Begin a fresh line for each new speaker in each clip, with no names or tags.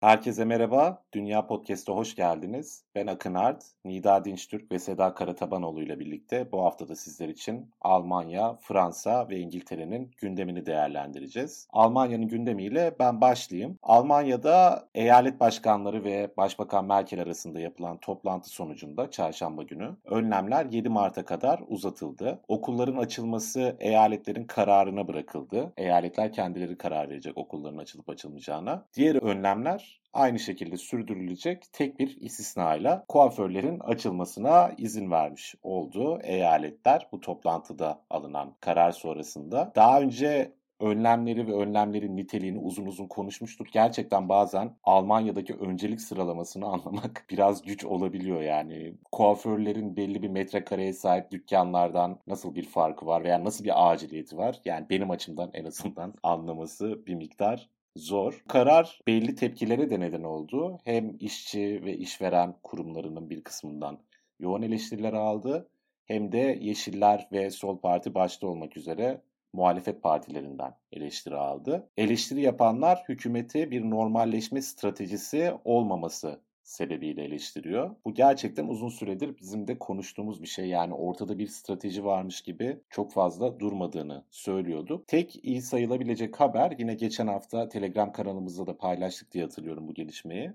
Herkese merhaba, Dünya Podcast'a hoş geldiniz. Ben Akın Art, Nida Dinçtürk ve Seda Karatabanoğlu ile birlikte bu hafta da sizler için Almanya, Fransa ve İngiltere'nin gündemini değerlendireceğiz. Almanya'nın gündemiyle ben başlayayım. Almanya'da eyalet başkanları ve Başbakan Merkel arasında yapılan toplantı sonucunda çarşamba günü önlemler 7 Mart'a kadar uzatıldı. Okulların açılması eyaletlerin kararına bırakıldı. Eyaletler kendileri karar verecek okulların açılıp açılmayacağına. Diğer önlemler aynı şekilde sürdürülecek tek bir istisnayla kuaförlerin açılmasına izin vermiş oldu eyaletler bu toplantıda alınan karar sonrasında. Daha önce önlemleri ve önlemlerin niteliğini uzun uzun konuşmuştuk. Gerçekten bazen Almanya'daki öncelik sıralamasını anlamak biraz güç olabiliyor yani. Kuaförlerin belli bir metrekareye sahip dükkanlardan nasıl bir farkı var veya nasıl bir aciliyeti var? Yani benim açımdan en azından anlaması bir miktar zor. Karar belli tepkilere de neden oldu. Hem işçi ve işveren kurumlarının bir kısmından yoğun eleştiriler aldı. Hem de Yeşiller ve Sol Parti başta olmak üzere muhalefet partilerinden eleştiri aldı. Eleştiri yapanlar hükümeti bir normalleşme stratejisi olmaması sebebiyle eleştiriyor. Bu gerçekten uzun süredir bizim de konuştuğumuz bir şey. Yani ortada bir strateji varmış gibi çok fazla durmadığını söylüyordu. Tek iyi sayılabilecek haber yine geçen hafta Telegram kanalımızda da paylaştık diye hatırlıyorum bu gelişmeyi.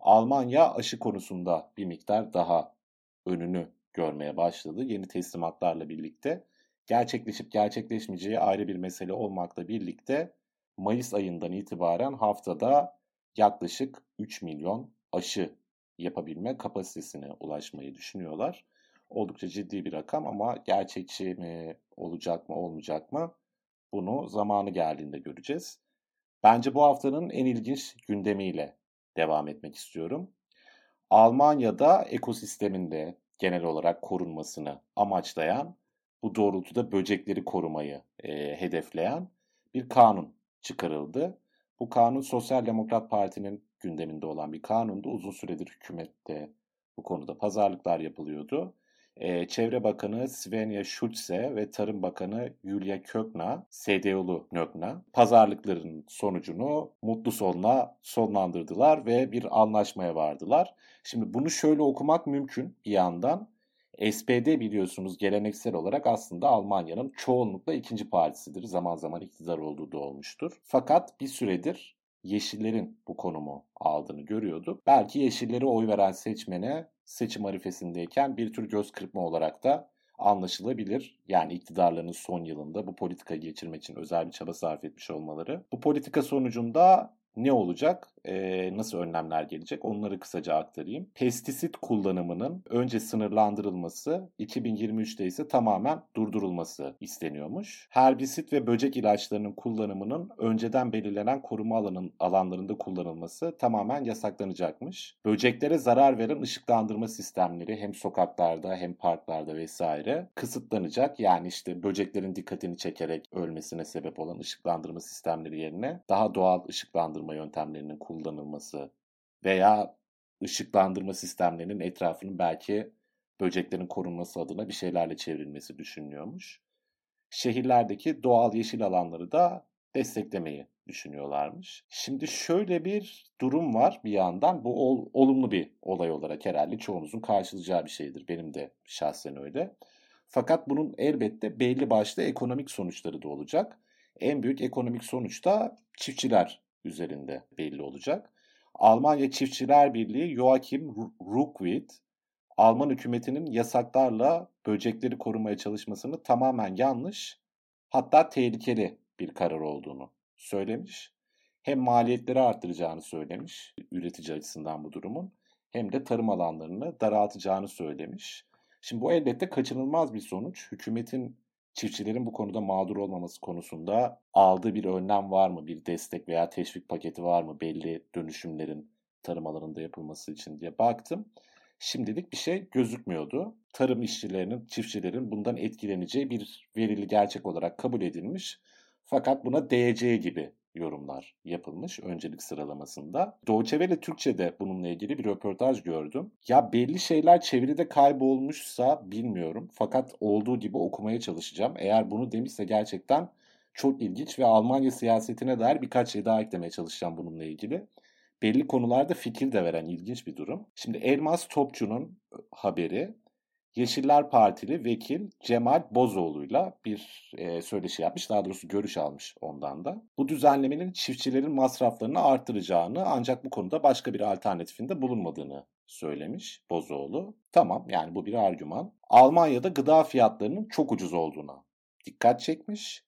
Almanya aşı konusunda bir miktar daha önünü görmeye başladı. Yeni teslimatlarla birlikte gerçekleşip gerçekleşmeyeceği ayrı bir mesele olmakla birlikte Mayıs ayından itibaren haftada yaklaşık 3 milyon aşı yapabilme kapasitesine ulaşmayı düşünüyorlar. Oldukça ciddi bir rakam ama gerçekçi mi olacak mı olmayacak mı bunu zamanı geldiğinde göreceğiz. Bence bu haftanın en ilginç gündemiyle devam etmek istiyorum. Almanya'da ekosisteminde genel olarak korunmasını amaçlayan, bu doğrultuda böcekleri korumayı e, hedefleyen bir kanun çıkarıldı. Bu kanun Sosyal Demokrat Parti'nin gündeminde olan bir kanundu. Uzun süredir hükümette bu konuda pazarlıklar yapılıyordu. Ee, Çevre Bakanı Svenja Schulze ve Tarım Bakanı Julia Kökna, SDO'lu Nökna, pazarlıkların sonucunu mutlu sonla sonlandırdılar ve bir anlaşmaya vardılar. Şimdi bunu şöyle okumak mümkün bir yandan. SPD biliyorsunuz geleneksel olarak aslında Almanya'nın çoğunlukla ikinci partisidir. Zaman zaman iktidar olduğu da olmuştur. Fakat bir süredir Yeşillerin bu konumu aldığını görüyorduk. Belki Yeşillere oy veren seçmene seçim arifesindeyken bir tür göz kırpma olarak da anlaşılabilir. Yani iktidarlarının son yılında bu politika geçirmek için özel bir çaba sarf etmiş olmaları. Bu politika sonucunda ne olacak? Ee, nasıl önlemler gelecek? Onları kısaca aktarayım. Pestisit kullanımının önce sınırlandırılması, 2023'te ise tamamen durdurulması isteniyormuş. Herbisit ve böcek ilaçlarının kullanımının önceden belirlenen koruma alanın alanlarında kullanılması tamamen yasaklanacakmış. Böceklere zarar veren ışıklandırma sistemleri hem sokaklarda hem parklarda vesaire kısıtlanacak. Yani işte böceklerin dikkatini çekerek ölmesine sebep olan ışıklandırma sistemleri yerine daha doğal ışıklandırma yöntemlerinin kullanılması veya ışıklandırma sistemlerinin etrafının belki böceklerin korunması adına bir şeylerle çevrilmesi düşünülüyormuş. Şehirlerdeki doğal yeşil alanları da desteklemeyi düşünüyorlarmış. Şimdi şöyle bir durum var bir yandan. Bu ol, olumlu bir olay olarak herhalde çoğunuzun karşılayacağı bir şeydir. Benim de şahsen öyle. Fakat bunun elbette belli başlı ekonomik sonuçları da olacak. En büyük ekonomik sonuç da çiftçiler üzerinde belli olacak. Almanya Çiftçiler Birliği Joachim Ruckwied, Alman hükümetinin yasaklarla böcekleri korumaya çalışmasını tamamen yanlış, hatta tehlikeli bir karar olduğunu söylemiş. Hem maliyetleri arttıracağını söylemiş, üretici açısından bu durumun, hem de tarım alanlarını daraltacağını söylemiş. Şimdi bu elbette kaçınılmaz bir sonuç. Hükümetin çiftçilerin bu konuda mağdur olmaması konusunda aldığı bir önlem var mı? Bir destek veya teşvik paketi var mı? Belli dönüşümlerin tarım alanında yapılması için diye baktım. Şimdilik bir şey gözükmüyordu. Tarım işçilerinin, çiftçilerin bundan etkileneceği bir verili gerçek olarak kabul edilmiş. Fakat buna değeceği gibi yorumlar yapılmış öncelik sıralamasında. Doğçe Welle Türkçe'de bununla ilgili bir röportaj gördüm. Ya belli şeyler çeviride kaybolmuşsa bilmiyorum. Fakat olduğu gibi okumaya çalışacağım. Eğer bunu demişse gerçekten çok ilginç ve Almanya siyasetine dair birkaç şey daha eklemeye çalışacağım bununla ilgili. Belli konularda fikir de veren ilginç bir durum. Şimdi Elmas Topçu'nun haberi Yeşiller Partili vekil Cemal Bozoğlu'yla bir e, söyleşi yapmış. Daha doğrusu görüş almış ondan da. Bu düzenlemenin çiftçilerin masraflarını artıracağını ancak bu konuda başka bir alternatifinde bulunmadığını söylemiş Bozoğlu. Tamam yani bu bir argüman. Almanya'da gıda fiyatlarının çok ucuz olduğuna dikkat çekmiş.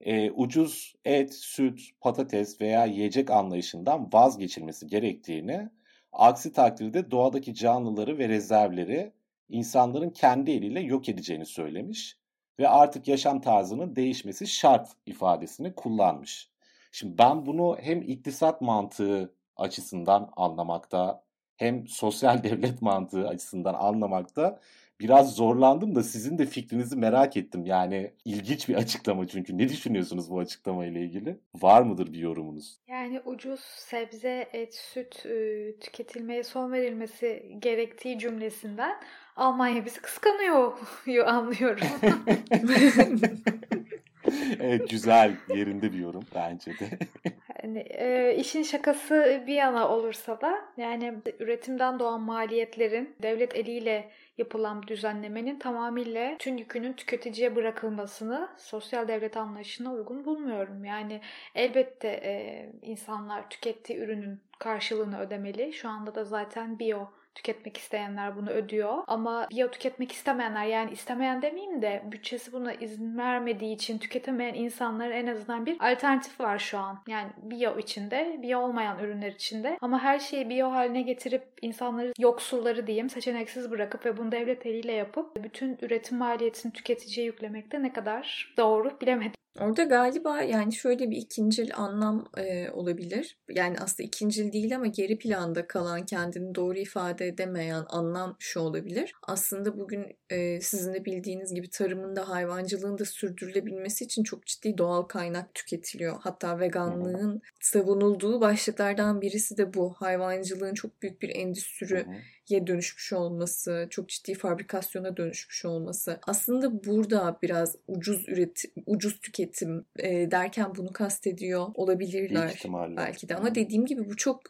E, ucuz et, süt, patates veya yiyecek anlayışından vazgeçilmesi gerektiğini, aksi takdirde doğadaki canlıları ve rezervleri insanların kendi eliyle yok edeceğini söylemiş ve artık yaşam tarzının değişmesi şart ifadesini kullanmış. Şimdi ben bunu hem iktisat mantığı açısından anlamakta hem sosyal devlet mantığı açısından anlamakta biraz zorlandım da sizin de fikrinizi merak ettim. Yani ilginç bir açıklama çünkü. Ne düşünüyorsunuz bu açıklama ile ilgili? Var mıdır bir yorumunuz?
Yani ucuz sebze, et, süt tüketilmeye son verilmesi gerektiği cümlesinden Almanya bizi kıskanıyor anlıyorum.
evet güzel yerinde bir yorum bence de.
yani, e, işin şakası bir yana olursa da yani üretimden doğan maliyetlerin devlet eliyle yapılan düzenlemenin tamamıyla tüm yükünün tüketiciye bırakılmasını sosyal devlet anlayışına uygun bulmuyorum. Yani elbette e, insanlar tükettiği ürünün karşılığını ödemeli. Şu anda da zaten bio tüketmek isteyenler bunu ödüyor. Ama biyo tüketmek istemeyenler yani istemeyen demeyeyim de bütçesi buna izin vermediği için tüketemeyen insanların en azından bir alternatif var şu an. Yani biyo içinde, biyo olmayan ürünler içinde. Ama her şeyi biyo haline getirip insanları yoksulları diyeyim seçeneksiz bırakıp ve bunu devlet eliyle yapıp bütün üretim maliyetini tüketiciye yüklemekte ne kadar doğru bilemedim.
Orada galiba yani şöyle bir ikincil anlam e, olabilir. Yani aslında ikincil değil ama geri planda kalan kendini doğru ifade edemeyen anlam şu olabilir. Aslında bugün e, sizin de bildiğiniz gibi tarımın da hayvancılığın da sürdürülebilmesi için çok ciddi doğal kaynak tüketiliyor. Hatta veganlığın savunulduğu başlıklardan birisi de bu. Hayvancılığın çok büyük bir endüstri ye dönüşmüş olması, çok ciddi fabrikasyona dönüşmüş olması. Aslında burada biraz ucuz üretim, ucuz tüketim e, derken bunu kastediyor olabilirler belki de. Ama dediğim gibi bu çok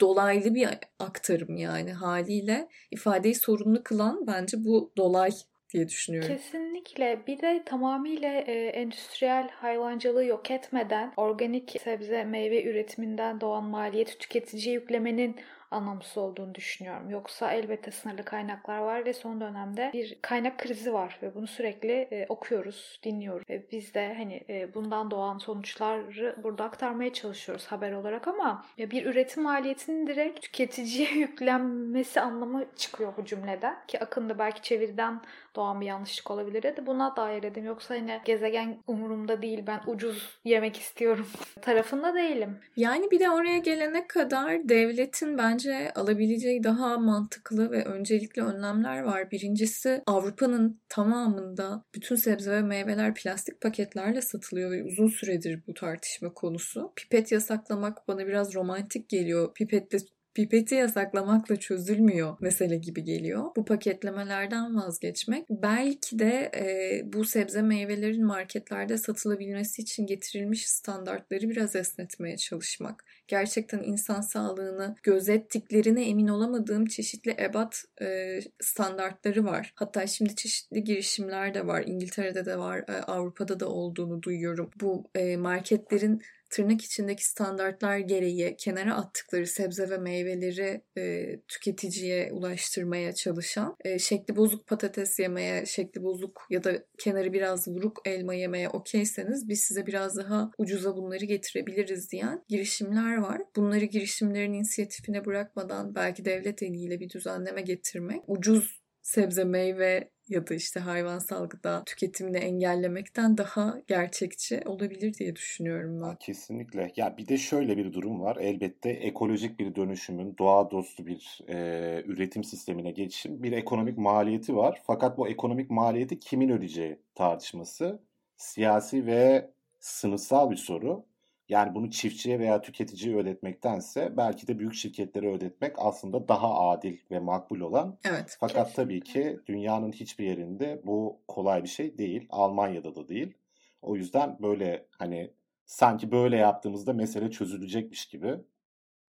dolaylı bir aktarım yani haliyle ifadeyi sorunlu kılan bence bu dolay diye düşünüyorum.
Kesinlikle. Bir de tamamıyla e, endüstriyel hayvancılığı yok etmeden organik sebze meyve üretiminden doğan maliyeti tüketiciye yüklemenin anlamsız olduğunu düşünüyorum. Yoksa elbette sınırlı kaynaklar var ve son dönemde bir kaynak krizi var ve bunu sürekli e, okuyoruz, dinliyoruz. Ve biz de hani e, bundan doğan sonuçları burada aktarmaya çalışıyoruz haber olarak ama ya bir üretim maliyetinin direkt tüketiciye yüklenmesi anlamı çıkıyor bu cümleden ki akında belki çeviriden doğan bir yanlışlık olabilir de buna dair dedim. Yoksa yine gezegen umurumda değil ben ucuz yemek istiyorum tarafında değilim.
Yani bir de oraya gelene kadar devletin bence alabileceği daha mantıklı ve öncelikli önlemler var. Birincisi Avrupa'nın tamamında bütün sebze ve meyveler plastik paketlerle satılıyor ve uzun süredir bu tartışma konusu. Pipet yasaklamak bana biraz romantik geliyor. Pipetle pipeti yasaklamakla çözülmüyor mesele gibi geliyor. Bu paketlemelerden vazgeçmek belki de e, bu sebze meyvelerin marketlerde satılabilmesi için getirilmiş standartları biraz esnetmeye çalışmak. Gerçekten insan sağlığını gözettiklerine emin olamadığım çeşitli ebat e, standartları var. Hatta şimdi çeşitli girişimler de var. İngiltere'de de var, e, Avrupa'da da olduğunu duyuyorum. Bu e, marketlerin tırnak içindeki standartlar gereği kenara attıkları sebze ve meyveleri e, tüketiciye ulaştırmaya çalışan, e, şekli bozuk patates yemeye, şekli bozuk ya da kenarı biraz vuruk elma yemeye okeyseniz biz size biraz daha ucuza bunları getirebiliriz diyen girişimler var. Bunları girişimlerin inisiyatifine bırakmadan belki devlet eliyle bir düzenleme getirmek, ucuz sebze meyve ya da işte hayvansal gıda tüketimini engellemekten daha gerçekçi olabilir diye düşünüyorum ben.
Kesinlikle. Ya bir de şöyle bir durum var. Elbette ekolojik bir dönüşümün doğa dostu bir e, üretim sistemine geçişin bir ekonomik maliyeti var. Fakat bu ekonomik maliyeti kimin ödeyeceği tartışması siyasi ve sınıfsal bir soru. Yani bunu çiftçiye veya tüketiciye ödetmektense belki de büyük şirketlere ödetmek aslında daha adil ve makbul olan.
Evet.
Fakat
Kesinlikle.
tabii ki dünyanın hiçbir yerinde bu kolay bir şey değil. Almanya'da da değil. O yüzden böyle hani sanki böyle yaptığımızda mesele çözülecekmiş gibi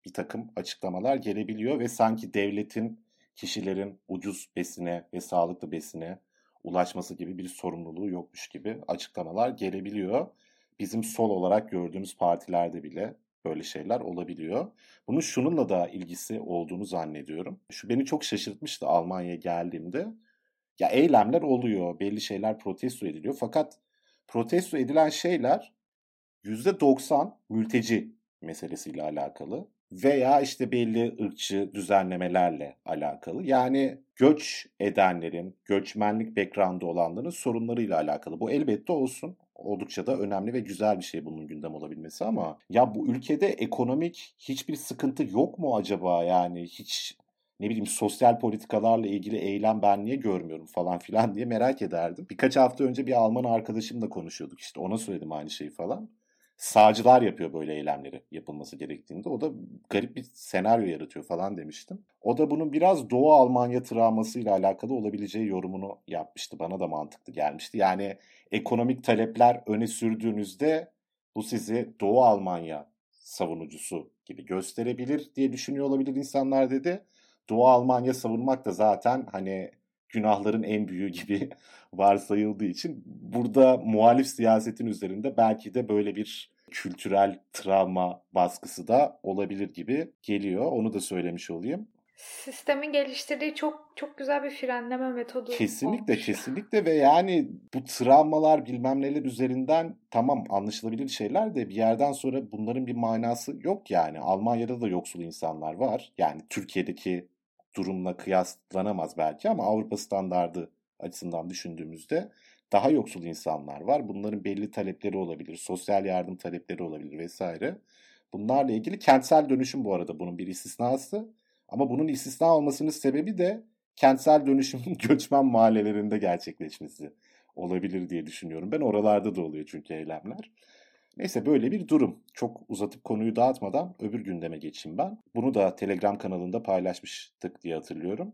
bir takım açıklamalar gelebiliyor ve sanki devletin kişilerin ucuz besine ve sağlıklı besine ulaşması gibi bir sorumluluğu yokmuş gibi açıklamalar gelebiliyor. Bizim sol olarak gördüğümüz partilerde bile böyle şeyler olabiliyor. Bunun şununla da ilgisi olduğunu zannediyorum. Şu beni çok şaşırtmıştı Almanya'ya geldiğimde. Ya eylemler oluyor, belli şeyler protesto ediliyor. Fakat protesto edilen şeyler %90 mülteci meselesiyle alakalı veya işte belli ırkçı düzenlemelerle alakalı. Yani göç edenlerin, göçmenlik background'ı olanların sorunlarıyla alakalı. Bu elbette olsun. Oldukça da önemli ve güzel bir şey bunun gündem olabilmesi ama ya bu ülkede ekonomik hiçbir sıkıntı yok mu acaba? Yani hiç ne bileyim sosyal politikalarla ilgili eylem ben niye görmüyorum falan filan diye merak ederdim. Birkaç hafta önce bir Alman arkadaşımla konuşuyorduk işte ona söyledim aynı şeyi falan sağcılar yapıyor böyle eylemleri yapılması gerektiğinde. O da garip bir senaryo yaratıyor falan demiştim. O da bunun biraz Doğu Almanya travmasıyla alakalı olabileceği yorumunu yapmıştı. Bana da mantıklı gelmişti. Yani ekonomik talepler öne sürdüğünüzde bu sizi Doğu Almanya savunucusu gibi gösterebilir diye düşünüyor olabilir insanlar dedi. Doğu Almanya savunmak da zaten hani günahların en büyüğü gibi varsayıldığı için burada muhalif siyasetin üzerinde belki de böyle bir kültürel travma baskısı da olabilir gibi geliyor. Onu da söylemiş olayım.
Sistemin geliştirdiği çok çok güzel bir frenleme metodu
Kesinlikle
olmuş.
kesinlikle ve yani bu travmalar bilmem neler üzerinden tamam anlaşılabilir şeyler de bir yerden sonra bunların bir manası yok yani. Almanya'da da yoksul insanlar var. Yani Türkiye'deki durumla kıyaslanamaz belki ama Avrupa standardı açısından düşündüğümüzde daha yoksul insanlar var. Bunların belli talepleri olabilir, sosyal yardım talepleri olabilir vesaire. Bunlarla ilgili kentsel dönüşüm bu arada bunun bir istisnası. Ama bunun istisna olmasının sebebi de kentsel dönüşümün göçmen mahallelerinde gerçekleşmesi olabilir diye düşünüyorum. Ben oralarda da oluyor çünkü eylemler. Neyse böyle bir durum. Çok uzatıp konuyu dağıtmadan öbür gündeme geçeyim ben. Bunu da Telegram kanalında paylaşmıştık diye hatırlıyorum.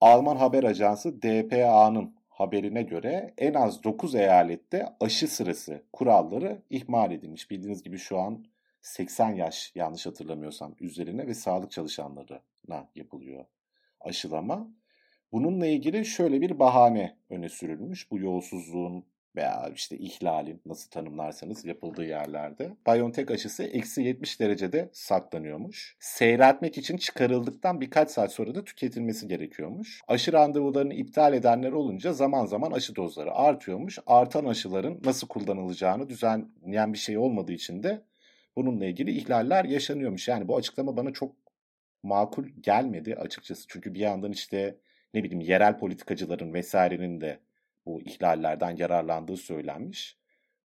Alman haber ajansı DPA'nın haberine göre en az 9 eyalette aşı sırası kuralları ihmal edilmiş. Bildiğiniz gibi şu an 80 yaş yanlış hatırlamıyorsam üzerine ve sağlık çalışanlarına yapılıyor aşılama. Bununla ilgili şöyle bir bahane öne sürülmüş. Bu yolsuzluğun veya işte ihlalin nasıl tanımlarsanız yapıldığı yerlerde. BioNTech aşısı eksi 70 derecede saklanıyormuş. Seyreltmek için çıkarıldıktan birkaç saat sonra da tüketilmesi gerekiyormuş. Aşı randevularını iptal edenler olunca zaman zaman aşı dozları artıyormuş. Artan aşıların nasıl kullanılacağını düzenleyen bir şey olmadığı için de bununla ilgili ihlaller yaşanıyormuş. Yani bu açıklama bana çok makul gelmedi açıkçası. Çünkü bir yandan işte ne bileyim yerel politikacıların vesairenin de bu ihlallerden yararlandığı söylenmiş.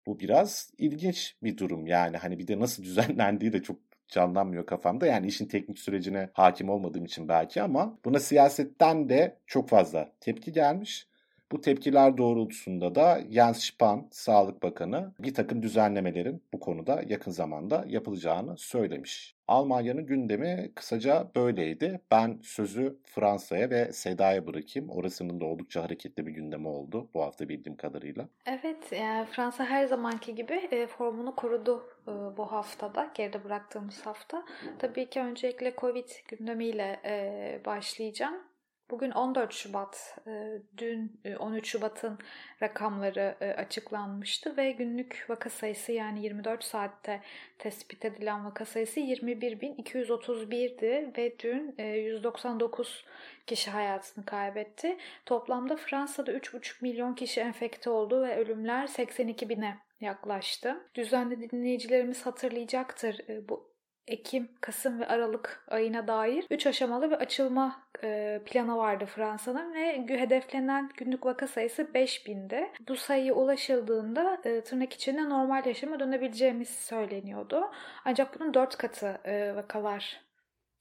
Bu biraz ilginç bir durum yani hani bir de nasıl düzenlendiği de çok canlanmıyor kafamda. Yani işin teknik sürecine hakim olmadığım için belki ama buna siyasetten de çok fazla tepki gelmiş. Bu tepkiler doğrultusunda da Jens Spahn, Sağlık Bakanı bir takım düzenlemelerin bu konuda yakın zamanda yapılacağını söylemiş. Almanya'nın gündemi kısaca böyleydi. Ben sözü Fransa'ya ve Seda'ya bırakayım. Orasının da oldukça hareketli bir gündemi oldu bu hafta bildiğim kadarıyla.
Evet, yani Fransa her zamanki gibi e, formunu korudu e, bu haftada, geride bıraktığımız hafta. Tabii ki öncelikle Covid gündemiyle e, başlayacağım. Bugün 14 Şubat, e, dün e, 13 Şubat'ın rakamları e, açıklanmıştı ve günlük vaka sayısı yani 24 saatte tespit edilen vaka sayısı 21.231'di ve dün e, 199 kişi hayatını kaybetti. Toplamda Fransa'da 3,5 milyon kişi enfekte oldu ve ölümler 82 bine yaklaştı. Düzenli dinleyicilerimiz hatırlayacaktır e, bu Ekim, Kasım ve Aralık ayına dair 3 aşamalı bir açılma e, planı vardı Fransa'nın ve hedeflenen günlük vaka sayısı 5000'di. Bu sayıya ulaşıldığında e, tırnak içinde normal yaşama dönebileceğimiz söyleniyordu. Ancak bunun 4 katı e, vakalar,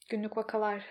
günlük vakalar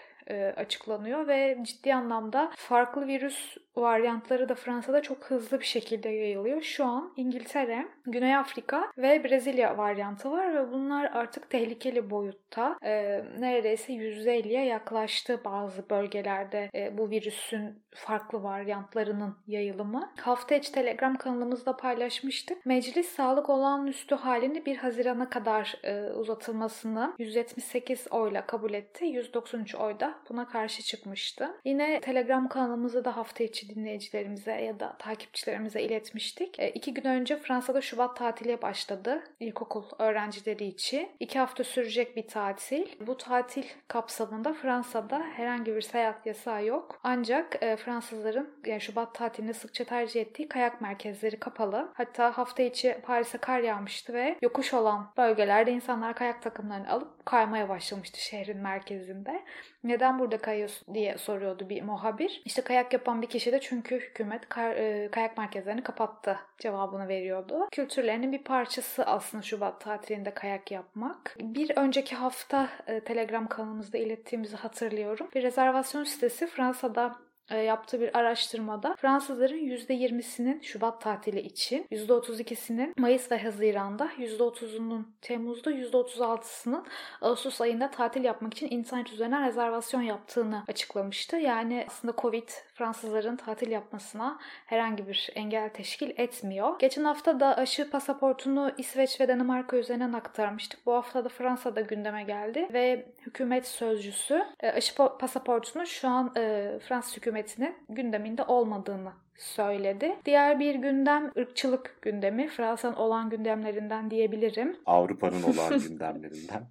açıklanıyor ve ciddi anlamda farklı virüs varyantları da Fransa'da çok hızlı bir şekilde yayılıyor. Şu an İngiltere, Güney Afrika ve Brezilya varyantı var ve bunlar artık tehlikeli boyutta. E, neredeyse %50'ye yaklaştı bazı bölgelerde e, bu virüsün farklı varyantlarının yayılımı. Hafta içi Telegram kanalımızda paylaşmıştık. Meclis sağlık olağanüstü halini 1 Haziran'a kadar e, uzatılmasını 178 oyla kabul etti. 193 oy da buna karşı çıkmıştı. Yine Telegram kanalımızda da hafta içi dinleyicilerimize ya da takipçilerimize iletmiştik. E, iki gün önce Fransa'da Şubat tatili başladı ilkokul öğrencileri için. İki hafta sürecek bir tatil. Bu tatil kapsamında Fransa'da herhangi bir seyahat yasağı yok. Ancak e, Fransızların yani Şubat tatilini sıkça tercih ettiği kayak merkezleri kapalı. Hatta hafta içi Paris'e kar yağmıştı ve yokuş olan bölgelerde insanlar kayak takımlarını alıp kaymaya başlamıştı şehrin merkezinde. Neden burada kayıyorsun diye soruyordu bir muhabir. İşte kayak yapan bir kişi de çünkü hükümet kar, e, kayak merkezlerini kapattı cevabını veriyordu. Kültürlerinin bir parçası aslında Şubat tatilinde kayak yapmak. Bir önceki hafta e, Telegram kanalımızda ilettiğimizi hatırlıyorum. Bir rezervasyon sitesi Fransa'da yaptığı bir araştırmada Fransızların %20'sinin Şubat tatili için, %32'sinin Mayıs ve Haziran'da, %30'unun Temmuz'da, %36'sının Ağustos ayında tatil yapmak için internet üzerinden rezervasyon yaptığını açıklamıştı. Yani aslında Covid Fransızların tatil yapmasına herhangi bir engel teşkil etmiyor. Geçen hafta da aşı pasaportunu İsveç ve Danimarka üzerinden aktarmıştık. Bu hafta da Fransa'da gündeme geldi ve hükümet sözcüsü e, aşı pasaportunu şu an e, Fransız hükümetinin gündeminde olmadığını söyledi. Diğer bir gündem ırkçılık gündemi. Fransa'nın olan gündemlerinden diyebilirim.
Avrupa'nın olan gündemlerinden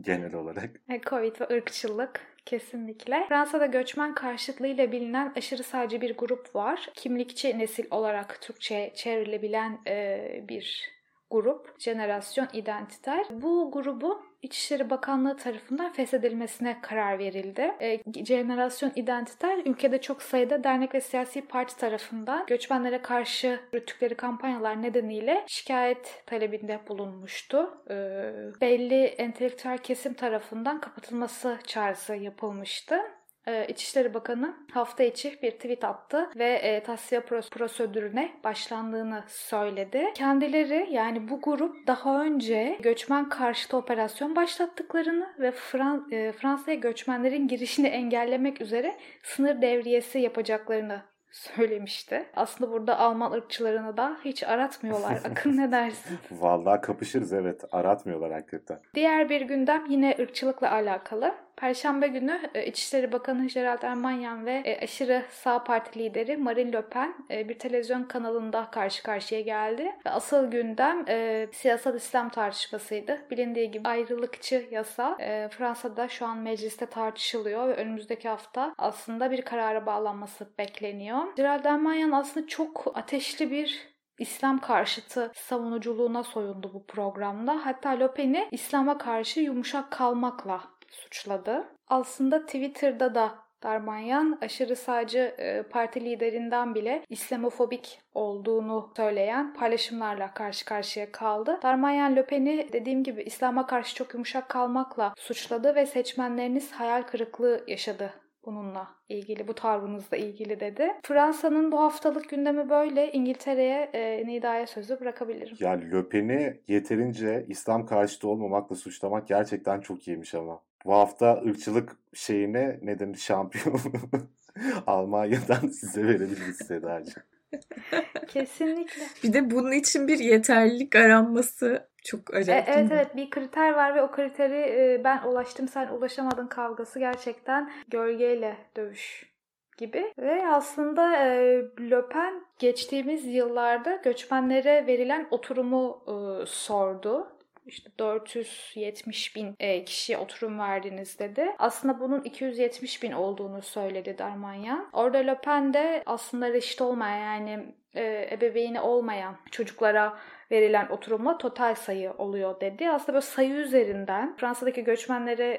genel olarak.
E, Covid ve ırkçılık Kesinlikle. Fransa'da göçmen karşıtlığıyla bilinen aşırı sadece bir grup var. Kimlikçi nesil olarak Türkçe çevrilebilen e, bir grup. Jenerasyon identiter. Bu grubu İçişleri Bakanlığı tarafından feshedilmesine karar verildi. E, Jenerasyon İdentiter ülkede çok sayıda dernek ve siyasi parti tarafından göçmenlere karşı yürüttükleri kampanyalar nedeniyle şikayet talebinde bulunmuştu. E, belli entelektüel kesim tarafından kapatılması çağrısı yapılmıştı. Ee, İçişleri Bakanı hafta içi bir tweet attı ve e, tasfiye prosedürüne başlandığını söyledi. Kendileri yani bu grup daha önce göçmen karşıtı operasyon başlattıklarını ve Fran e, Fransa'ya göçmenlerin girişini engellemek üzere sınır devriyesi yapacaklarını söylemişti. Aslında burada Alman ırkçılarını da hiç aratmıyorlar. Akın ne dersin?
Vallahi kapışırız evet. Aratmıyorlar hakikaten.
Diğer bir gündem yine ırkçılıkla alakalı. Perşembe günü e, İçişleri Bakanı Gerald Ermanyan ve e, aşırı sağ parti lideri Marine Le Pen e, bir televizyon kanalında karşı karşıya geldi. Asıl gündem siyasal İslam tartışmasıydı. Bilindiği gibi ayrılıkçı yasa Fransa'da şu an mecliste tartışılıyor ve önümüzdeki hafta aslında bir karara bağlanması bekleniyor. Gerald Ermanyan aslında çok ateşli bir İslam karşıtı savunuculuğuna soyundu bu programda. Hatta Le Pen'i İslam'a karşı yumuşak kalmakla suçladı. Aslında Twitter'da da Darmanyan aşırı sağcı e, parti liderinden bile İslamofobik olduğunu söyleyen paylaşımlarla karşı karşıya kaldı. Darmanyan Löpen'i dediğim gibi İslam'a karşı çok yumuşak kalmakla suçladı ve seçmenleriniz hayal kırıklığı yaşadı bununla ilgili, bu tavrınızla ilgili dedi. Fransa'nın bu haftalık gündemi böyle. İngiltere'ye e, Nida'ya sözü bırakabilirim.
Yani Löpen'i yeterince İslam karşıtı olmamakla suçlamak gerçekten çok iyiymiş ama. Bu hafta ırkçılık şeyine neden şampiyon Almanya'dan size verebiliriz Sedacığım.
Kesinlikle.
Bir de bunun için bir yeterlilik aranması çok acayip.
E, evet evet bir kriter var ve o kriteri e, ben ulaştım sen ulaşamadın kavgası gerçekten gölgeyle dövüş gibi. Ve aslında e, Löpen geçtiğimiz yıllarda göçmenlere verilen oturumu e, sordu işte 470 bin e, kişiye oturum verdiniz dedi. Aslında bunun 270 bin olduğunu söyledi Darmanyan. Orada Le Pen de aslında reşit olmayan yani e, ebeveyni olmayan çocuklara verilen oturumla total sayı oluyor dedi. Aslında böyle sayı üzerinden Fransa'daki göçmenlere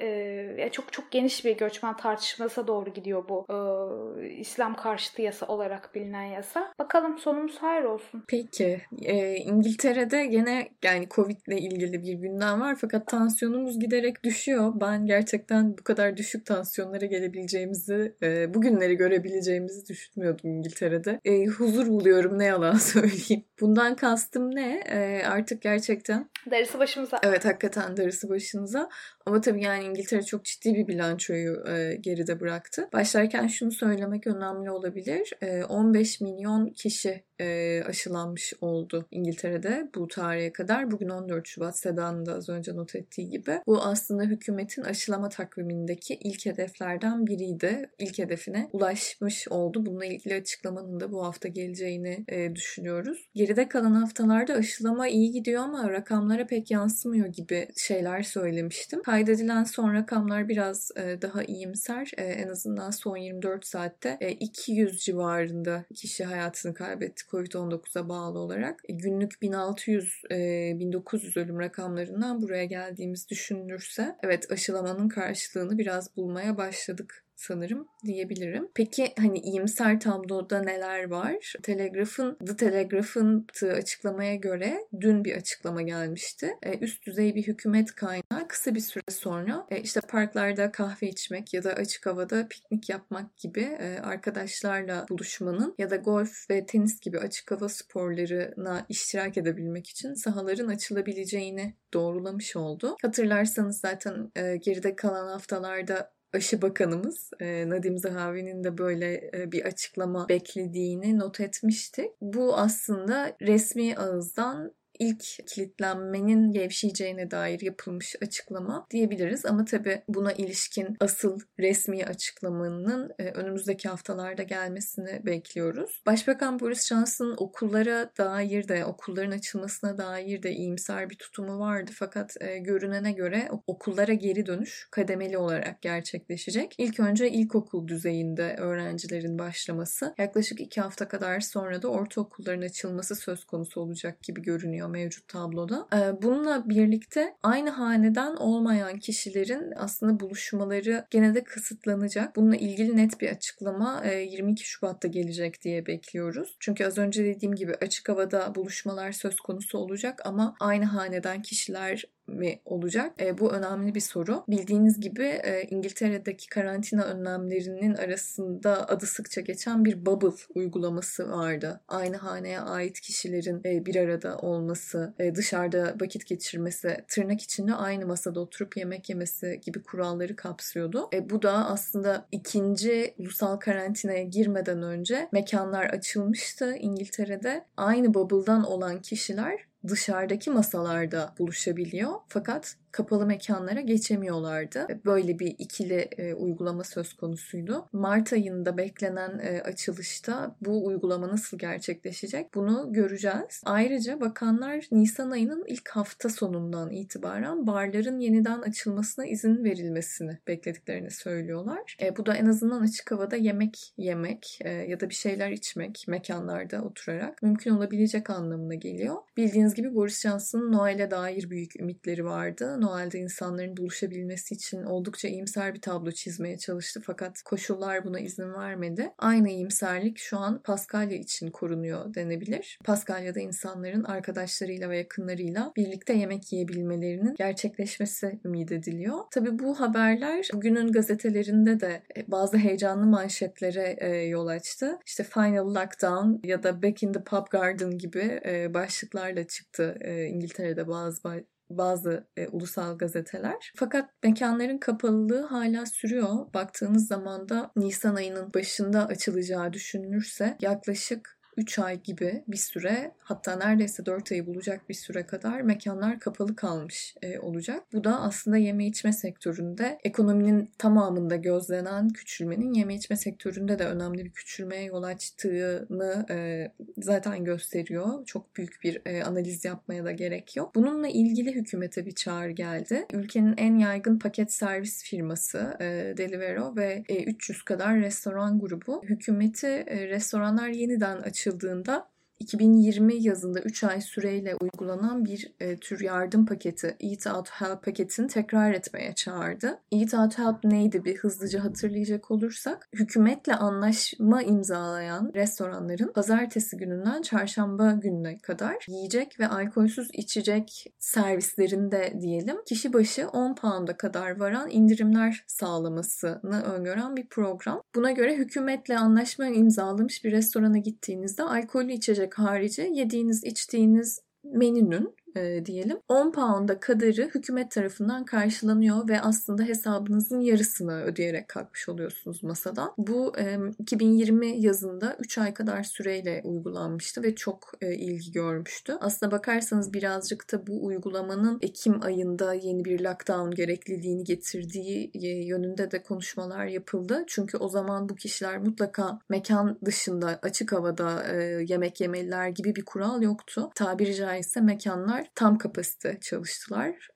e, çok çok geniş bir göçmen tartışmasına doğru gidiyor bu e, İslam karşıtı yasa olarak bilinen yasa. Bakalım sonumuz hayır olsun.
Peki e, İngiltere'de gene yani Covid ile ilgili bir gündem var fakat tansiyonumuz giderek düşüyor. Ben gerçekten bu kadar düşük tansiyonlara gelebileceğimizi, e, bugünleri görebileceğimizi düşünmüyordum İngiltere'de. E, huzur buluyorum ne yalan söyleyeyim. Bundan kastım ne? E, artık gerçekten
Darısı başımıza.
Evet hakikaten darısı başınıza. Ama tabii yani İngiltere çok ciddi bir bilançoyu e, geride bıraktı. Başlarken şunu söylemek önemli olabilir. E, 15 milyon kişi e, aşılanmış oldu İngiltere'de bu tarihe kadar. Bugün 14 Şubat Sedan'ın da az önce not ettiği gibi. Bu aslında hükümetin aşılama takvimindeki ilk hedeflerden biriydi. İlk hedefine ulaşmış oldu. Bununla ilgili açıklamanın da bu hafta geleceğini e, düşünüyoruz. Geride kalan haftalarda aşılama iyi gidiyor ama rakamlara pek yansımıyor gibi şeyler söylemiştim. Kaydedilen son rakamlar biraz e, daha iyimser. E, en azından son 24 saatte e, 200 civarında kişi hayatını kaybetti Covid-19'a bağlı olarak. E, günlük 1600 e, 1900 ölüm rakamlarından buraya geldiğimiz düşünülürse evet aşılamanın karşılığını biraz bulmaya başladık sanırım diyebilirim. Peki hani iyimser tabloda neler var? Telegraph'ın The Telegraph'ın açıklamaya göre dün bir açıklama gelmişti. E, üst düzey bir hükümet kaynağı kısa bir süre sonra e, işte parklarda kahve içmek ya da açık havada piknik yapmak gibi e, arkadaşlarla buluşmanın ya da golf ve tenis gibi açık hava sporlarına iştirak edebilmek için sahaların açılabileceğini doğrulamış oldu. Hatırlarsanız zaten geride kalan haftalarda aşı bakanımız Nadim Zahavi'nin de böyle bir açıklama beklediğini not etmiştik. Bu aslında resmi ağızdan ilk kilitlenmenin gevşeyeceğine dair yapılmış açıklama diyebiliriz. Ama tabi buna ilişkin asıl resmi açıklamanın e, önümüzdeki haftalarda gelmesini bekliyoruz. Başbakan Boris Johnson'ın okullara dair de, okulların açılmasına dair de iyimser bir tutumu vardı. Fakat e, görünene göre okullara geri dönüş kademeli olarak gerçekleşecek. İlk önce ilkokul düzeyinde öğrencilerin başlaması, yaklaşık iki hafta kadar sonra da ortaokulların açılması söz konusu olacak gibi görünüyor görünüyor mevcut tabloda. Ee, bununla birlikte aynı haneden olmayan kişilerin aslında buluşmaları gene de kısıtlanacak. Bununla ilgili net bir açıklama 22 e, Şubat'ta gelecek diye bekliyoruz. Çünkü az önce dediğim gibi açık havada buluşmalar söz konusu olacak ama aynı haneden kişiler mi olacak? E, bu önemli bir soru. Bildiğiniz gibi e, İngiltere'deki karantina önlemlerinin arasında adı sıkça geçen bir bubble uygulaması vardı. Aynı haneye ait kişilerin e, bir arada olması, e, dışarıda vakit geçirmesi, tırnak içinde aynı masada oturup yemek yemesi gibi kuralları kapsıyordu. E, bu da aslında ikinci ulusal karantinaya girmeden önce mekanlar açılmıştı İngiltere'de. Aynı bubble'dan olan kişiler dışarıdaki masalarda buluşabiliyor. Fakat kapalı mekanlara geçemiyorlardı. Böyle bir ikili e, uygulama söz konusuydu. Mart ayında beklenen e, açılışta bu uygulama nasıl gerçekleşecek bunu göreceğiz. Ayrıca bakanlar Nisan ayının ilk hafta sonundan itibaren barların yeniden açılmasına izin verilmesini beklediklerini söylüyorlar. E, bu da en azından açık havada yemek yemek e, ya da bir şeyler içmek mekanlarda oturarak mümkün olabilecek anlamına geliyor. Bildiğiniz gibi Boris Johnson'ın Noel'e dair büyük ümitleri vardı. Noel'de insanların buluşabilmesi için oldukça iyimser bir tablo çizmeye çalıştı fakat koşullar buna izin vermedi. Aynı iyimserlik şu an Paskalya için korunuyor denebilir. Paskalya'da insanların arkadaşlarıyla ve yakınlarıyla birlikte yemek yiyebilmelerinin gerçekleşmesi ümit ediliyor. Tabi bu haberler bugünün gazetelerinde de e, bazı heyecanlı manşetlere e, yol açtı. İşte Final Lockdown ya da Back in the Pub Garden gibi e, başlıklarla çıktı İngiltere'de bazı bazı e, ulusal gazeteler. Fakat mekanların kapalılığı hala sürüyor. Baktığınız zaman da Nisan ayının başında açılacağı düşünülürse yaklaşık 3 ay gibi bir süre hatta neredeyse 4 ayı bulacak bir süre kadar mekanlar kapalı kalmış e, olacak. Bu da aslında yeme içme sektöründe ekonominin tamamında gözlenen küçülmenin yeme içme sektöründe de önemli bir küçülmeye yol açtığını e, zaten gösteriyor. Çok büyük bir e, analiz yapmaya da gerek yok. Bununla ilgili hükümete bir çağrı geldi. Ülkenin en yaygın paket servis firması e, Delivero ve e, 300 kadar restoran grubu hükümeti e, restoranlar yeniden açılıyor açıldığında 2020 yazında 3 ay süreyle uygulanan bir e, tür yardım paketi Eat Out Help paketini tekrar etmeye çağırdı. Eat Out Help neydi bir hızlıca hatırlayacak olursak hükümetle anlaşma imzalayan restoranların pazartesi gününden çarşamba gününe kadar yiyecek ve alkolsüz içecek servislerinde diyelim kişi başı 10 pound'a kadar varan indirimler sağlamasını öngören bir program. Buna göre hükümetle anlaşma imzalamış bir restorana gittiğinizde alkollü içecek harici yediğiniz içtiğiniz menünün e, diyelim 10 pound'a kadarı hükümet tarafından karşılanıyor ve aslında hesabınızın yarısını ödeyerek kalkmış oluyorsunuz masadan. Bu e, 2020 yazında 3 ay kadar süreyle uygulanmıştı ve çok e, ilgi görmüştü. Aslında bakarsanız birazcık da bu uygulamanın Ekim ayında yeni bir lockdown gerekliliğini getirdiği e, yönünde de konuşmalar yapıldı. Çünkü o zaman bu kişiler mutlaka mekan dışında açık havada e, yemek yemeliler gibi bir kural yoktu. Tabiri caizse mekanlar tam kapasite çalıştılar.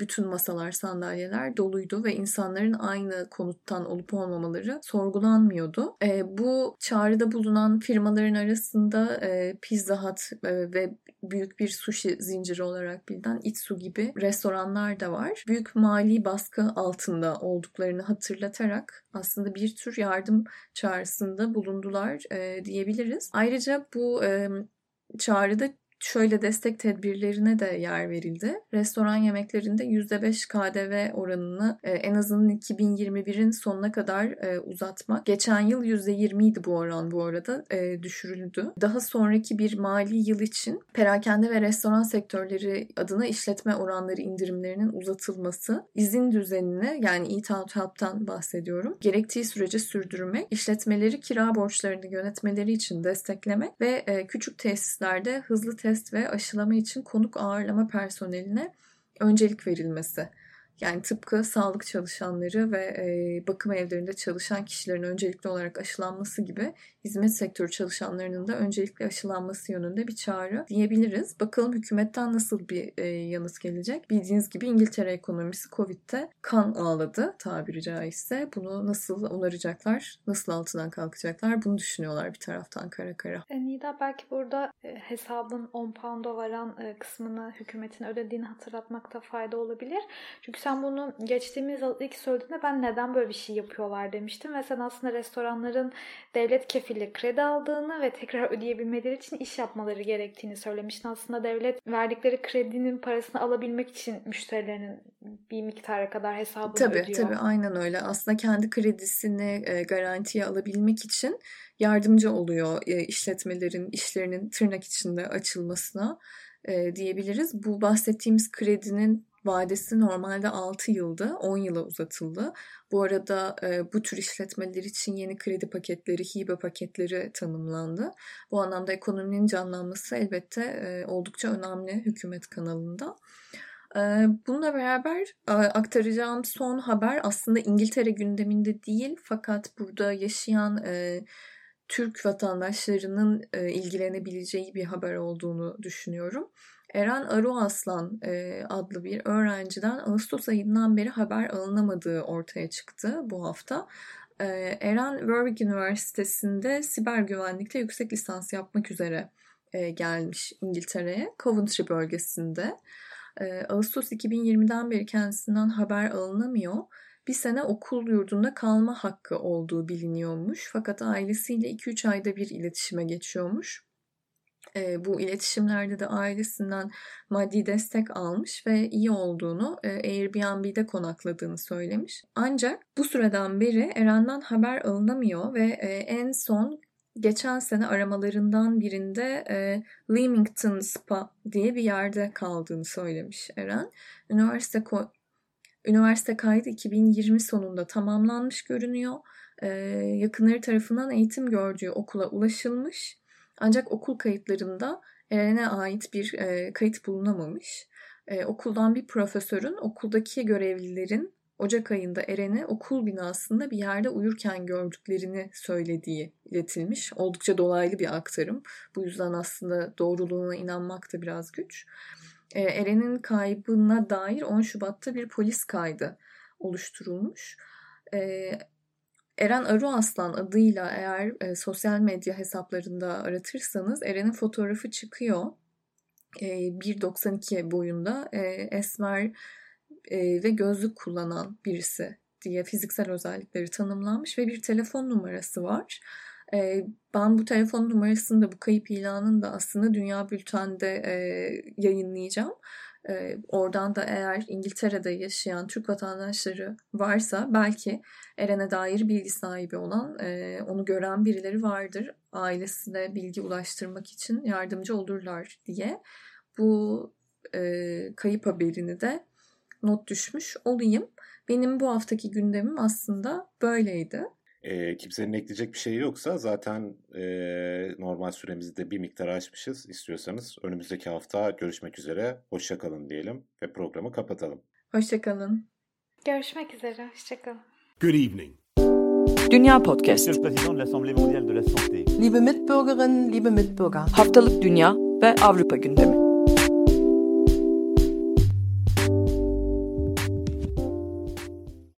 Bütün masalar, sandalyeler doluydu ve insanların aynı konuttan olup olmamaları sorgulanmıyordu. Bu çağrıda bulunan firmaların arasında Pizza Hut ve büyük bir sushi zinciri olarak bilinen Itsu gibi restoranlar da var. Büyük mali baskı altında olduklarını hatırlatarak aslında bir tür yardım çağrısında bulundular diyebiliriz. Ayrıca bu çağrıda şöyle destek tedbirlerine de yer verildi. Restoran yemeklerinde %5 KDV oranını e, en azından 2021'in sonuna kadar e, uzatmak. Geçen yıl %20 idi bu oran bu arada e, düşürüldü. Daha sonraki bir mali yıl için perakende ve restoran sektörleri adına işletme oranları indirimlerinin uzatılması, izin düzenini yani Eat Out Help'tan bahsediyorum. Gerektiği sürece sürdürmek, işletmeleri kira borçlarını yönetmeleri için desteklemek ve küçük tesislerde hızlı test test ve aşılama için konuk ağırlama personeline öncelik verilmesi. Yani tıpkı sağlık çalışanları ve bakım evlerinde çalışan kişilerin öncelikli olarak aşılanması gibi hizmet sektörü çalışanlarının da öncelikli aşılanması yönünde bir çağrı diyebiliriz. Bakalım hükümetten nasıl bir e, yanıt gelecek? Bildiğiniz gibi İngiltere ekonomisi Covid'de kan ağladı tabiri caizse. Bunu nasıl onaracaklar? Nasıl altından kalkacaklar? Bunu düşünüyorlar bir taraftan kara kara.
E, Nida belki burada e, hesabın 10 pound'a varan e, kısmını hükümetin ödediğini hatırlatmakta fayda olabilir. Çünkü sen bunu geçtiğimiz ilk söylediğinde ben neden böyle bir şey yapıyorlar demiştim ve sen aslında restoranların devlet kefili kredi aldığını ve tekrar ödeyebilmeleri için iş yapmaları gerektiğini söylemiştin. Aslında devlet verdikleri kredinin parasını alabilmek için müşterilerinin bir miktara kadar hesabını
tabii,
ödüyor.
Tabii aynen öyle. Aslında kendi kredisini e, garantiye alabilmek için yardımcı oluyor e, işletmelerin işlerinin tırnak içinde açılmasına e, diyebiliriz. Bu bahsettiğimiz kredinin vadesi normalde 6 yılda 10 yıla uzatıldı. Bu arada e, bu tür işletmeler için yeni kredi paketleri, hibe paketleri tanımlandı. Bu anlamda ekonominin canlanması elbette e, oldukça önemli hükümet kanalında. E, bununla beraber e, aktaracağım son haber aslında İngiltere gündeminde değil fakat burada yaşayan e, Türk vatandaşlarının ilgilenebileceği bir haber olduğunu düşünüyorum. Eren Aruaslan e, adlı bir öğrenciden Ağustos ayından beri haber alınamadığı ortaya çıktı bu hafta. E, Eren Warwick Üniversitesi'nde siber güvenlikte yüksek lisans yapmak üzere e, gelmiş İngiltere'ye, Coventry bölgesinde. Ağustos 2020'den beri kendisinden haber alınamıyor. Bir sene okul yurdunda kalma hakkı olduğu biliniyormuş. Fakat ailesiyle 2-3 ayda bir iletişime geçiyormuş e, bu iletişimlerde de ailesinden maddi destek almış ve iyi olduğunu e, Airbnb'de konakladığını söylemiş. Ancak bu süreden beri Eren'den haber alınamıyor ve e, en son geçen sene aramalarından birinde e, Leamington Spa diye bir yerde kaldığını söylemiş Eren. Üniversite ko- Üniversite kaydı 2020 sonunda tamamlanmış görünüyor. Ee, yakınları tarafından eğitim gördüğü okula ulaşılmış ancak okul kayıtlarında Eren'e ait bir e, kayıt bulunamamış. E, okuldan bir profesörün okuldaki görevlilerin Ocak ayında Eren'i okul binasında bir yerde uyurken gördüklerini söylediği iletilmiş. Oldukça dolaylı bir aktarım. Bu yüzden aslında doğruluğuna inanmak da biraz güç. E, Eren'in kaybına dair 10 Şubat'ta bir polis kaydı oluşturulmuş. E, Eren Arı Aslan adıyla eğer e, sosyal medya hesaplarında aratırsanız Eren'in fotoğrafı çıkıyor. E, 1.92 boyunda e, esmer e, ve gözlük kullanan birisi diye fiziksel özellikleri tanımlanmış ve bir telefon numarası var. E, ben bu telefon numarasını da bu kayıp ilanını da aslında Dünya Bülten'de e, yayınlayacağım. E, oradan da eğer İngiltere'de yaşayan Türk vatandaşları varsa belki Eren'e dair bilgi sahibi olan, e, onu gören birileri vardır. Ailesine bilgi ulaştırmak için yardımcı olurlar diye bu e, kayıp haberini de not düşmüş olayım. Benim bu haftaki gündemim aslında böyleydi.
E, kimsenin ekleyecek bir şey yoksa zaten e, normal süremizi de bir miktar aşmışız. İstiyorsanız önümüzdeki hafta görüşmek üzere. Hoşçakalın diyelim ve programı kapatalım.
Hoşçakalın.
Görüşmek üzere. Hoşçakalın.
Good evening.
Dünya Podcast.
Monsieur le Président de l'Assemblée mondiale de la santé.
Liebe Mitbürgerinnen, liebe Mitbürger.
Haftalık Dünya ve Avrupa gündemi.